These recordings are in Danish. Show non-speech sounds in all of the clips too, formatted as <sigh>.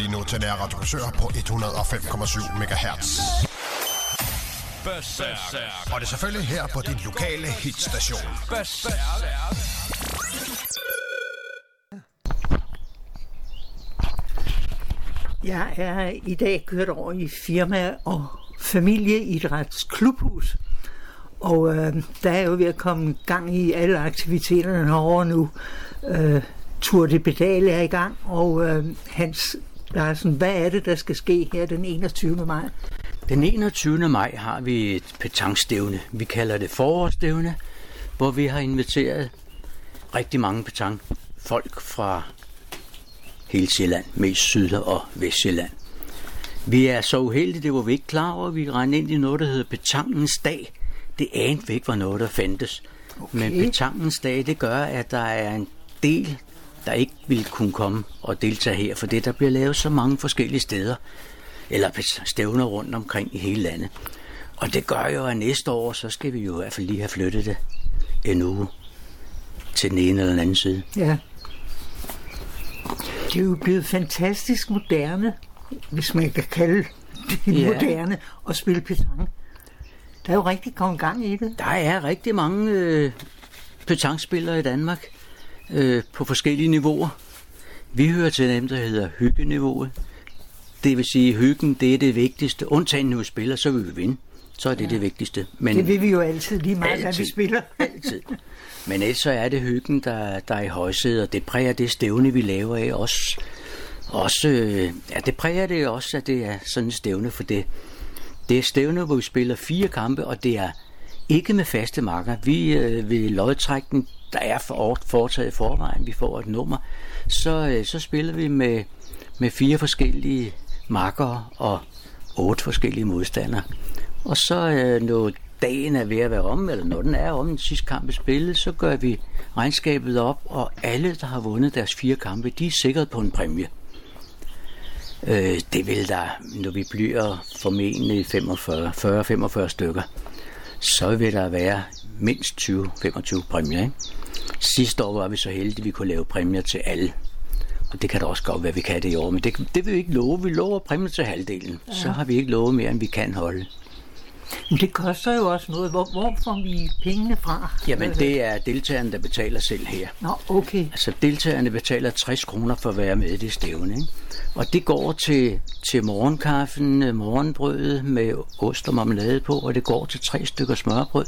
lige nu til Nær Radio Korsør på 105,7 MHz. Og det er selvfølgelig her på din lokale hitstation. Jeg er i dag kørt over i firma- og familieidrætsklubhus. Og øh, der er jo ved at komme gang i alle aktiviteterne herovre nu. Øh, Tour de Pedale er i gang, og øh, Hans Larsen, hvad er det, der skal ske her den 21. maj? Den 21. maj har vi et petangstævne. Vi kalder det forårsstævne, hvor vi har inviteret rigtig mange petang folk fra hele Sjælland, mest Syd- og Vestjylland. Vi er så uheldige, det var vi ikke klar over. Vi rendte ind i noget, der hedder Betangens Dag. Det anede vi ikke var noget, der fandtes. Okay. Men Betangens Dag, det gør, at der er en del, der ikke vil kunne komme og deltage her, for det der bliver lavet så mange forskellige steder, eller stævner rundt omkring i hele landet. Og det gør jo, at næste år, så skal vi jo i hvert fald lige have flyttet det en uge til den ene eller den anden side. Ja. Det er jo blevet fantastisk moderne, hvis man kan kalde det Ja. moderne, at spille petang. Der er jo rigtig kommet gang i det. Der er rigtig mange øh, petangspillere i Danmark øh, på forskellige niveauer. Vi hører til dem, der hedder hyggeniveauet. Det vil sige, hyggen det er det vigtigste. Undtagen når vi spiller, så vil vi vinde. Så er det ja. det vigtigste. Men Det vil vi jo altid lige meget, hvad vi Altid. spiller. <laughs> altid. Men ellers så er det hyggen, der, der er i højsædet, og det præger det stævne, vi laver af også. også øh, ja, det præger det også, at det er sådan et stævne, for det, det er stævne, hvor vi spiller fire kampe, og det er ikke med faste marker. Vi øh, ved lodtrækning, der er for, foretaget i forvejen, vi får et nummer, så, øh, så spiller vi med, med fire forskellige marker og otte forskellige modstandere. Og så øh, når dagen er ved at være om, eller når den er om, den sidste kamp er spillet, så gør vi regnskabet op, og alle, der har vundet deres fire kampe, de er sikret på en præmie. Øh, det vil der, når vi bliver formentlig 40-45 stykker, så vil der være mindst 20-25 præmier. Ikke? Sidste år var vi så heldige, at vi kunne lave præmier til alle. Og det kan da også godt være, at vi kan det i år, men det, det vil vi ikke love. Vi lover præmier til halvdelen. Ja. Så har vi ikke lovet mere, end vi kan holde. Men det koster jo også noget. Hvor, hvor får vi pengene fra? Jamen, det er deltagerne, der betaler selv her. Nå, okay. Altså, deltagerne betaler 60 kroner for at være med i det stævne. Ikke? Og det går til, til morgenkaffen, øh, morgenbrødet med ost og marmelade på, og det går til tre stykker smørbrød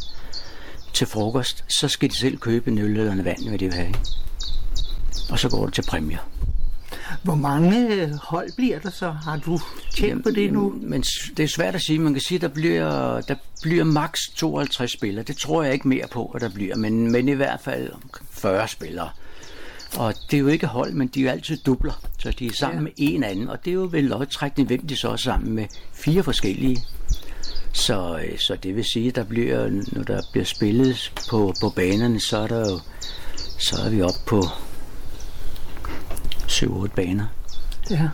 til frokost. Så skal de selv købe en øl eller en vand, hvad de vil have. Ikke? Og så går det til præmier. Hvor mange øh, hold bliver der så? Har du tjent på det nu? Men det er svært at sige. Man kan sige, at der bliver, der bliver maks 52 spillere. Det tror jeg ikke mere på, at der bliver. Men, men i hvert fald omkring 40 spillere. Og det er jo ikke hold, men de er jo altid dubler. Så de er sammen ja. med en anden. Og det er jo ved lodtrækning, hvem de så er sammen med fire forskellige. Så, øh, så det vil sige, at der bliver, når der bliver spillet på, på banerne, så er der jo, så er vi oppe på 7-8 baner. Ja.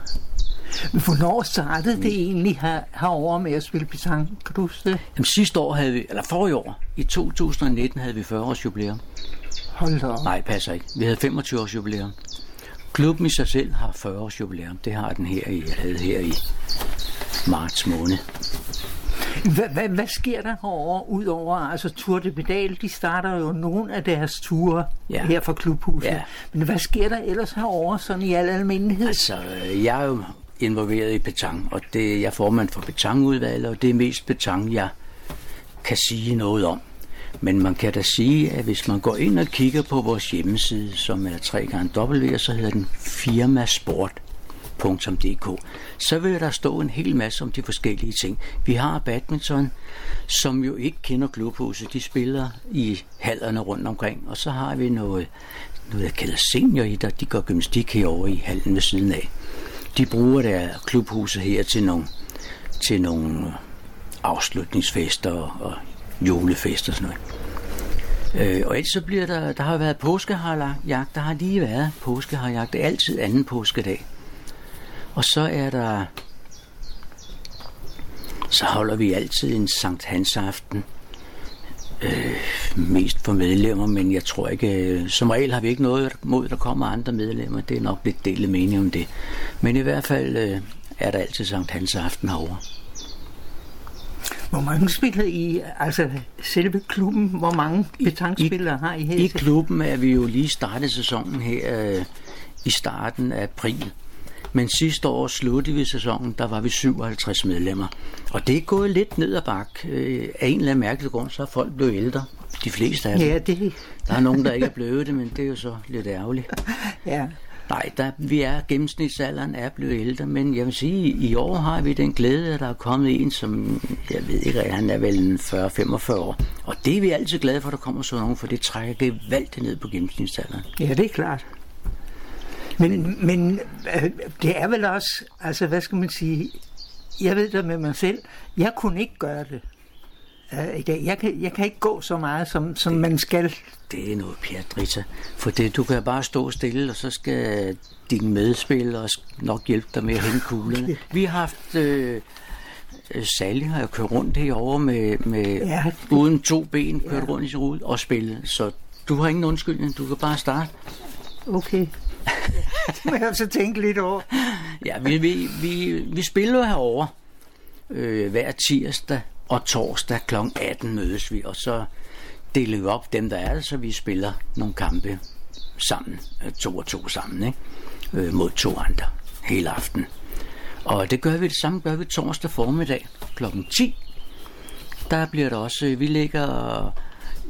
Men hvornår startede det egentlig her, herovre med at spille petang? Kan du huske det? Jamen, sidste år havde vi, eller forrige år, i 2019 havde vi 40 års jubilæum. Hold da op. Nej, passer ikke. Vi havde 25 års jubilæum. Klubben i sig selv har 40 års jubilæum. Det har den her i, havde her i marts måned. Hvad, hvad, hvad sker der herovre, udover altså Tour de Pedal, de starter jo nogle af deres ture ja. Her fra klubhuset. Ja. Men hvad sker der ellers herovre, sådan i al almindelighed? Altså, jeg er jo involveret i petang, og det, jeg er formand for petangudvalget, og det er mest petang, jeg kan sige noget om. Men man kan da sige, at hvis man går ind og kigger på vores hjemmeside, som er 3 gange W, så hedder den firmasport.dk, så vil der stå en hel masse om de forskellige ting. Vi har badminton, som jo ikke kender klubhuset. De spiller i hallerne rundt omkring, og så har vi noget, noget jeg kalder senioridræt. De går gymnastik herovre i hallen ved siden af. De bruger der klubhuset her til nogle, til nogle afslutningsfester og, og julefester og sådan noget. Øh, og ellers så bliver der, der har været påskeharjagt, der har lige været påskeharjagt, det er altid anden påskedag. Og så er der, så holder vi altid en Sankt Hans aften øh, mest for medlemmer, men jeg tror ikke, øh, som regel har vi ikke noget mod, der kommer andre medlemmer. Det er nok lidt delet mening om det. Men i hvert fald øh, er der altid Sankt Hans aften herovre. Hvor mange spiller I, altså selve klubben, hvor mange petangspillere har I her? I klubben er vi jo lige startet sæsonen her øh, i starten af april. Men sidste år sluttede vi sæsonen, der var vi 57 medlemmer. Og det er gået lidt ned ad bak. Øh, af en eller anden mærkelig grund, så er folk blevet ældre. De fleste af dem. Ja, det... Der er nogen, der ikke er blevet det, men det er jo så lidt ærgerligt. <laughs> ja. Nej, der, vi er, gennemsnitsalderen er blevet ældre, men jeg vil sige, i år har vi den glæde, at der er kommet en, som, jeg ved ikke, han er vel 40-45 år. Og det er vi altid glade for, at der kommer sådan nogen, for det trækker gevaldigt ned på gennemsnitsalderen. Ja, det er klart. Men, men øh, det er vel også, altså hvad skal man sige, jeg ved det med mig selv, jeg kunne ikke gøre det uh, i dag. Jeg kan, jeg kan ikke gå så meget, som, som det, man skal. Det er noget pjat, Rita. For det, du kan bare stå stille, og så skal din medspiller nok hjælpe dig med at hænge kuglerne. Okay. Vi har haft... Øh, Sally har jo kørt rundt herovre med, med ja, uden to ben, kørt ja. rundt i sin rude og spillet. Så du har ingen undskyldning, du kan bare starte. Okay. <laughs> det må jeg så tænke lidt over. ja, vi, vi, vi, vi spiller herover øh, hver tirsdag og torsdag kl. 18 mødes vi, og så deler vi op dem, der er, så vi spiller nogle kampe sammen, øh, to og to sammen, ikke? Øh, mod to andre hele aften. Og det gør vi det samme, gør vi torsdag formiddag kl. 10. Der bliver der også, vi ligger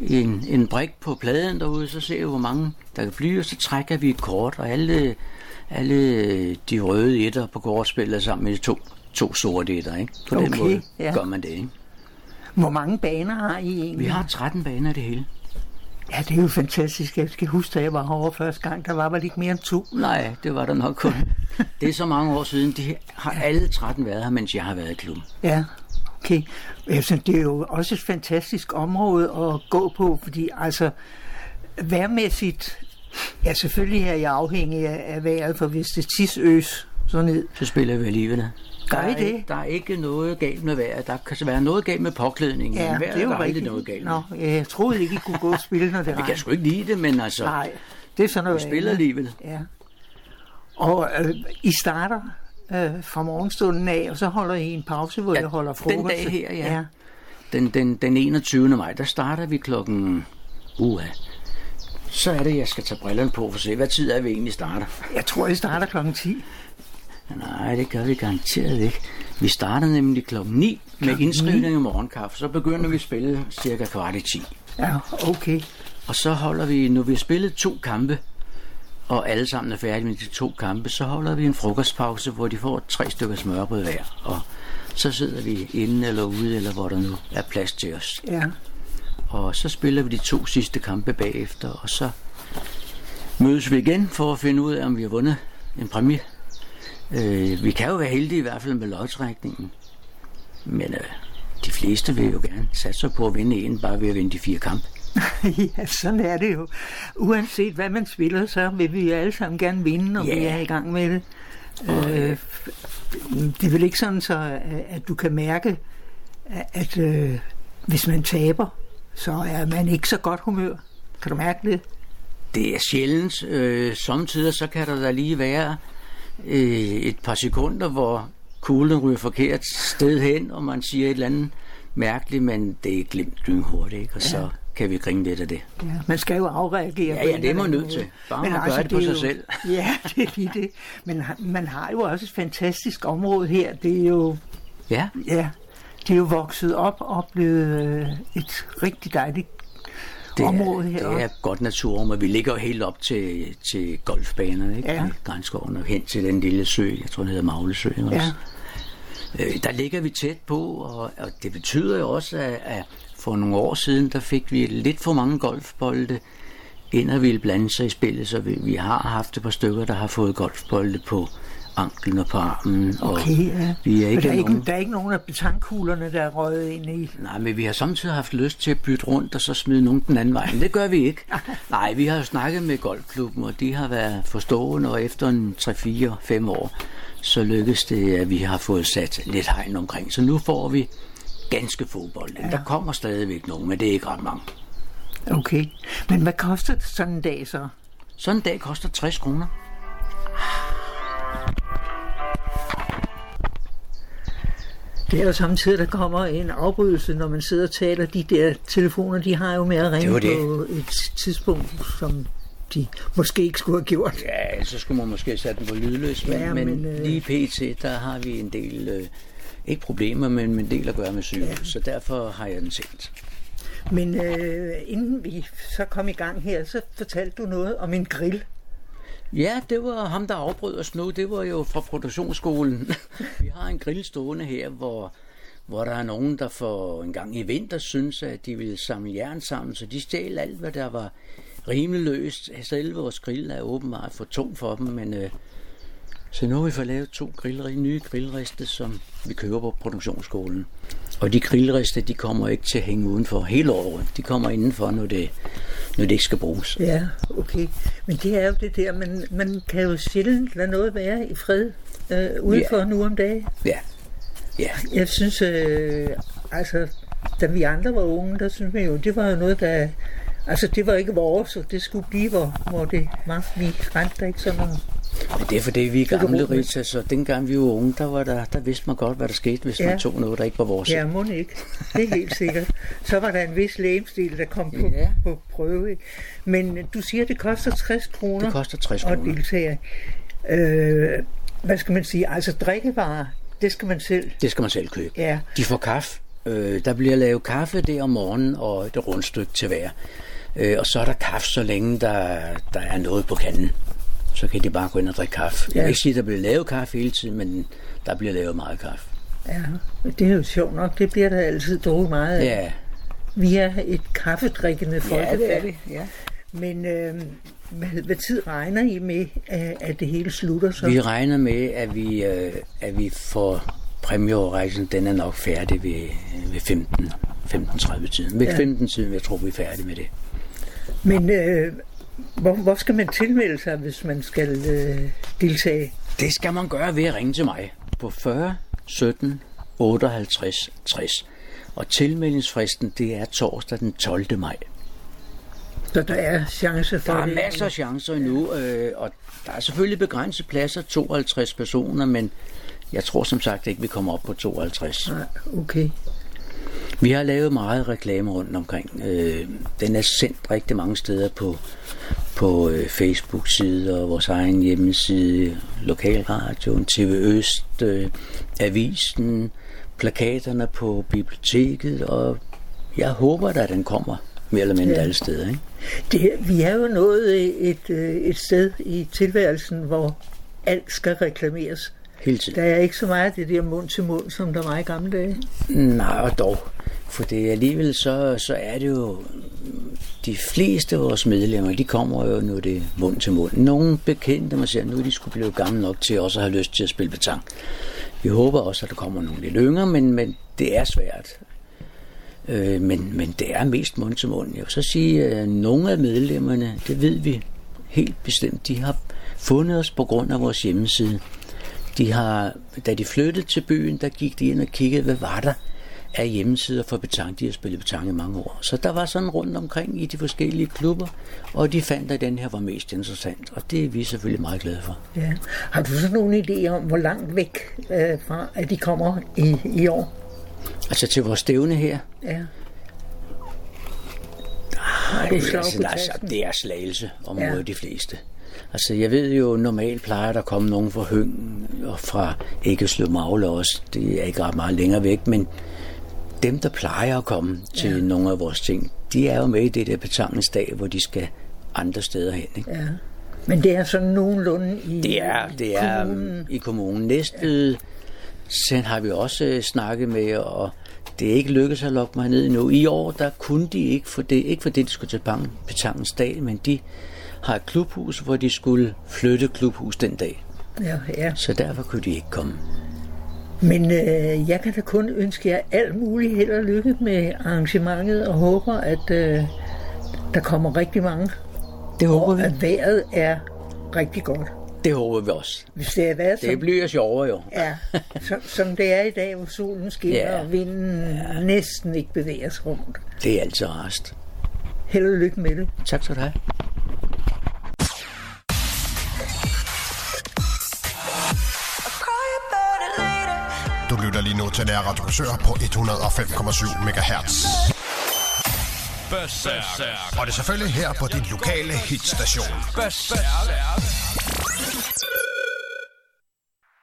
en, en brik på pladen derude, så ser vi, hvor mange der kan flyve, og så trækker vi et kort, og alle, alle de røde etter på kort spiller sammen med de to, to sorte etter. Ikke? På okay, den måde ja. gør man det. Ikke? Hvor mange baner har I egentlig? Vi har 13 baner det hele. Ja, det er jo fantastisk. Jeg skal huske, at jeg var herovre første gang. Der var vel ikke mere end to. Nej, det var der nok kun. <laughs> det er så mange år siden. De har alle 13 været her, mens jeg har været i klubben. Ja, okay. Jeg synes, det er jo også et fantastisk område at gå på, fordi altså værmæssigt, ja selvfølgelig er jeg afhængig af vejret, for hvis det tisøs så ned. Så spiller vi alligevel. Gør I det? Der er ikke noget galt med vejret. Der kan være noget galt med påklædningen. Ja, men det er jo der er rigtigt. noget galt Nå, jeg troede ikke, I kunne gå og spille, når det <laughs> Vi kan sgu ikke lide det, men altså... Nej, det er sådan noget Vi spiller alligevel. Ja. Og øh, I starter øh, fra morgenstunden af, og så holder I en pause, hvor ja, jeg holder frokost. Den dag her, ja. ja. Den, den, den 21. maj, der starter vi klokken... Uha. Så er det, jeg skal tage brillerne på for at se, hvad tid er vi egentlig starter. Jeg tror, I starter klokken 10. Nej, det gør vi garanteret ikke. Vi starter nemlig klokken 9 med indskrivning i morgenkaffe. Så begynder vi at spille cirka kvart i 10. Ja, okay. Og så holder vi, når vi har spillet to kampe, og alle sammen er færdige med de to kampe, så holder vi en frokostpause, hvor de får tre stykker smørbrød hver. Og så sidder vi inde eller ude, eller hvor der nu er plads til os. Ja. Og så spiller vi de to sidste kampe bagefter, og så mødes vi igen for at finde ud af, om vi har vundet en præmie. Øh, vi kan jo være heldige i hvert fald med lodtrækningen. Men øh, de fleste vil jo gerne satse på at vinde en, bare ved at vinde de fire kampe. <laughs> ja, sådan er det jo. Uanset hvad man spiller, så vil vi alle sammen gerne vinde, når yeah. vi er i gang med det. Øh, det er vel ikke sådan, så, at du kan mærke, at øh, hvis man taber, så er man ikke så godt humør. Kan du mærke det? Det er sjældent. Øh, samtidig så kan der da lige være øh, et par sekunder, hvor kuglen ryger forkert sted hen, og man siger et eller andet mærkeligt, men det er glemt hurtigt, ikke? og så kan vi grine lidt af det. Ja, man skal jo afreagere. Ja, ja, det er man nødt til. Bare men man altså, gør det på det sig jo, selv. <laughs> Ja, det er lige det. Men man har jo også et fantastisk område her. Det er jo... Ja. Ja, det er jo vokset op og blevet øh, et rigtig dejligt det er, område her. Det er godt og vi ligger jo helt op til, til golfbanerne, ikke? Ja. I Grænskoven og hen til den lille sø, jeg tror den hedder Maglesø også. Ja. Øh, der ligger vi tæt på, og, og det betyder jo også, at, at for nogle år siden, der fik vi lidt for mange golfbolde ind og ville blande sig i spillet, så vi, vi har haft et par stykker, der har fået golfbolde på anklen og på armen. Og Okay, ja. vi er ikke der, er nogen... ikke, der er ikke nogen af betankkuglerne, der er røget ind i. Nej, men vi har samtidig haft lyst til at bytte rundt og så smide nogen den anden vej. Men det gør vi ikke. <laughs> Nej, vi har snakket med golfklubben, og de har været forstående, og efter en 3-4-5 år, så lykkedes det, at vi har fået sat lidt hegn omkring. Så nu får vi ganske fodbold. Ja. Der kommer stadigvæk nogen, men det er ikke ret mange. Okay. Men hvad koster det sådan en dag så? Sådan en dag koster 60 kroner. Det er jo samtidig, der kommer en afbrydelse, når man sidder og taler. De der telefoner, de har jo med at ringe det. på et tidspunkt, som de måske ikke skulle have gjort. Ja, så skulle man måske sætte den på lydløs, men, Ja, men, men øh, lige pt, der har vi en del, øh, ikke problemer, men en del at gøre med syge, ja. så derfor har jeg den tændt. Men øh, inden vi så kom i gang her, så fortalte du noget om en grill. Ja, det var ham, der afbrød os nu. Det var jo fra produktionsskolen. <laughs> Vi har en grill stående her, hvor, hvor der er nogen, der for en gang i vinter synes, at de vil samle jern sammen, så de stjal alt, hvad der var rimelig løst. Selve vores grill er åbenbart for tung for dem, men øh, så nu har vi fået lavet to grillri, nye grillriste, som vi køber på produktionsskolen. Og de grillriste, de kommer ikke til at hænge udenfor hele året. De kommer indenfor, når det, når det ikke skal bruges. Ja, okay. Men det er jo det der, man, man kan jo sjældent lade noget være i fred øh, udenfor Ja. nu om dagen. Ja, ja. Jeg synes, øh, altså, da vi andre var unge, der synes vi jo, det var jo noget, der... Altså, det var ikke vores, og det skulle blive, hvor, hvor det var. Vi rendte ikke sådan noget. Men det er fordi, vi er gamle. Rita, så dengang vi var unge, der, var der, der vidste man godt, hvad der skete, hvis ja. Man tog noget, der ikke var vores. Ja, må ikke. Det er helt sikkert. Så var der en vis lægemstil, der kom på, Ja. på prøve. Men du siger, det koster 60 kroner Det koster 60 at kroner. deltage. Øh, hvad skal man sige? Altså, drikkevarer, det skal man selv. Det skal man selv købe. Ja. De får kaffe. Øh, der bliver lavet kaffe der om morgenen, og et rundstykke til hver. Øh, og så er der kaffe, så længe der, der er noget på kanden. Så kan de bare gå ind og drikke kaffe. Ja. Jeg vil ikke sige, at der bliver lavet kaffe hele tiden, men der bliver lavet meget kaffe. Ja, det er jo sjovt nok. Det bliver der altid drukket meget af. Ja, Vi er et kaffedrikkende folkefærd. ja det er det. Ja. Men øh, hvad, hvad tid regner I med, at, det hele slutter så? Vi regner med, at vi, øh, at vi får præmieoverrækkelsen, den er nok færdig ved, ved 15, 15.30 tiden. Ved ja. 15 tiden, jeg tror, vi er færdige med det. Men øh, hvor, hvor skal man tilmelde sig, hvis man skal øh, deltage? Det skal man gøre ved at ringe til mig på 40 17 58 60. Og tilmeldingsfristen, det er torsdag den 12. maj. Så der er chance for Der er det. masser af chancer endnu, øh, og der er selvfølgelig begrænset pladser, 52 personer, men jeg tror som sagt ikke, vi kommer op på 52. Nej, okay. Vi har lavet meget reklame rundt omkring. Øh, den er sendt rigtig mange steder på, på øh, Facebook-side og vores egen hjemmeside, Lokalradioen, TV Øst, øh, Avisen, plakaterne på biblioteket, og jeg håber da, at den kommer mere eller mindre Ja. ja. alle steder. Ikke? Det, vi er jo nået et, øh, et sted i tilværelsen, hvor alt skal reklameres. Hele tiden. Der er ikke så meget det der mund til mund, som der var i gamle dage. Nej, og dog. For det alligevel så, så er det jo de fleste af vores medlemmer, de kommer jo nu er det mund til mund. Nogle bekendte man siger, nu er de skulle blive gamle nok til også at have lyst til at spille betang. Vi håber også, at der kommer nogle lidt yngre, men, men det er svært. Øh, men, men det er mest mund til mund. Jeg vil så sige, at nogle af medlemmerne, det ved vi helt bestemt, de har fundet os på grund af vores hjemmeside. De har, da de flyttede til byen, der gik de ind og kiggede, hvad var der af hjemmesider for betang. De har spillet betang i mange år. Så der var sådan rundt omkring i de forskellige klubber, og de fandt, at den her var mest interessant. Og det er vi selvfølgelig meget glade for. Ja. Har du så nogen idé om, hvor langt væk øh, fra, at de kommer i, i år? Altså til vores stævne her, Ja. Ej, du slag altså, altså, tasken? det er slagelse om Ja. ja. de fleste. Altså, jeg ved jo, normalt plejer der at komme nogen fra Høng og fra Æggesløv Magle også. Det er ikke ret meget længere væk, men dem, der plejer at komme til ja. nogle af vores ting, de er jo med i det der betankensdag, hvor de skal andre steder hen. Ikke? ja. Men det er sådan nogenlunde i Det er, det er kommunen. i kommunen. Næstved ja. har vi også øh, snakket med, og det er ikke lykkedes at lokke mig ned endnu. I år, der kunne de ikke, for det, ikke fordi de skulle til Betankens dag, men de har et klubhus, hvor de skulle flytte klubhus den dag. Ja, ja. Så derfor kunne de ikke komme. Men øh, jeg kan da kun ønske jer alt muligt held og lykke med arrangementet, og håber, at øh, der kommer rigtig mange. Det håber vi. at vejret er rigtig godt. Det håber vi også. Hvis det er været som, bliver sjovere jo. ja, som, som det er i dag, hvor solen skinner ja. og vinden ja. næsten ikke bevæger sig rundt. Det er altid rast. Held og lykke med det. Tak skal du have. du til Nær Radio Korsør på 105,7 MHz. Berserk. Og det er selvfølgelig her på din lokale hitstation. Berserk.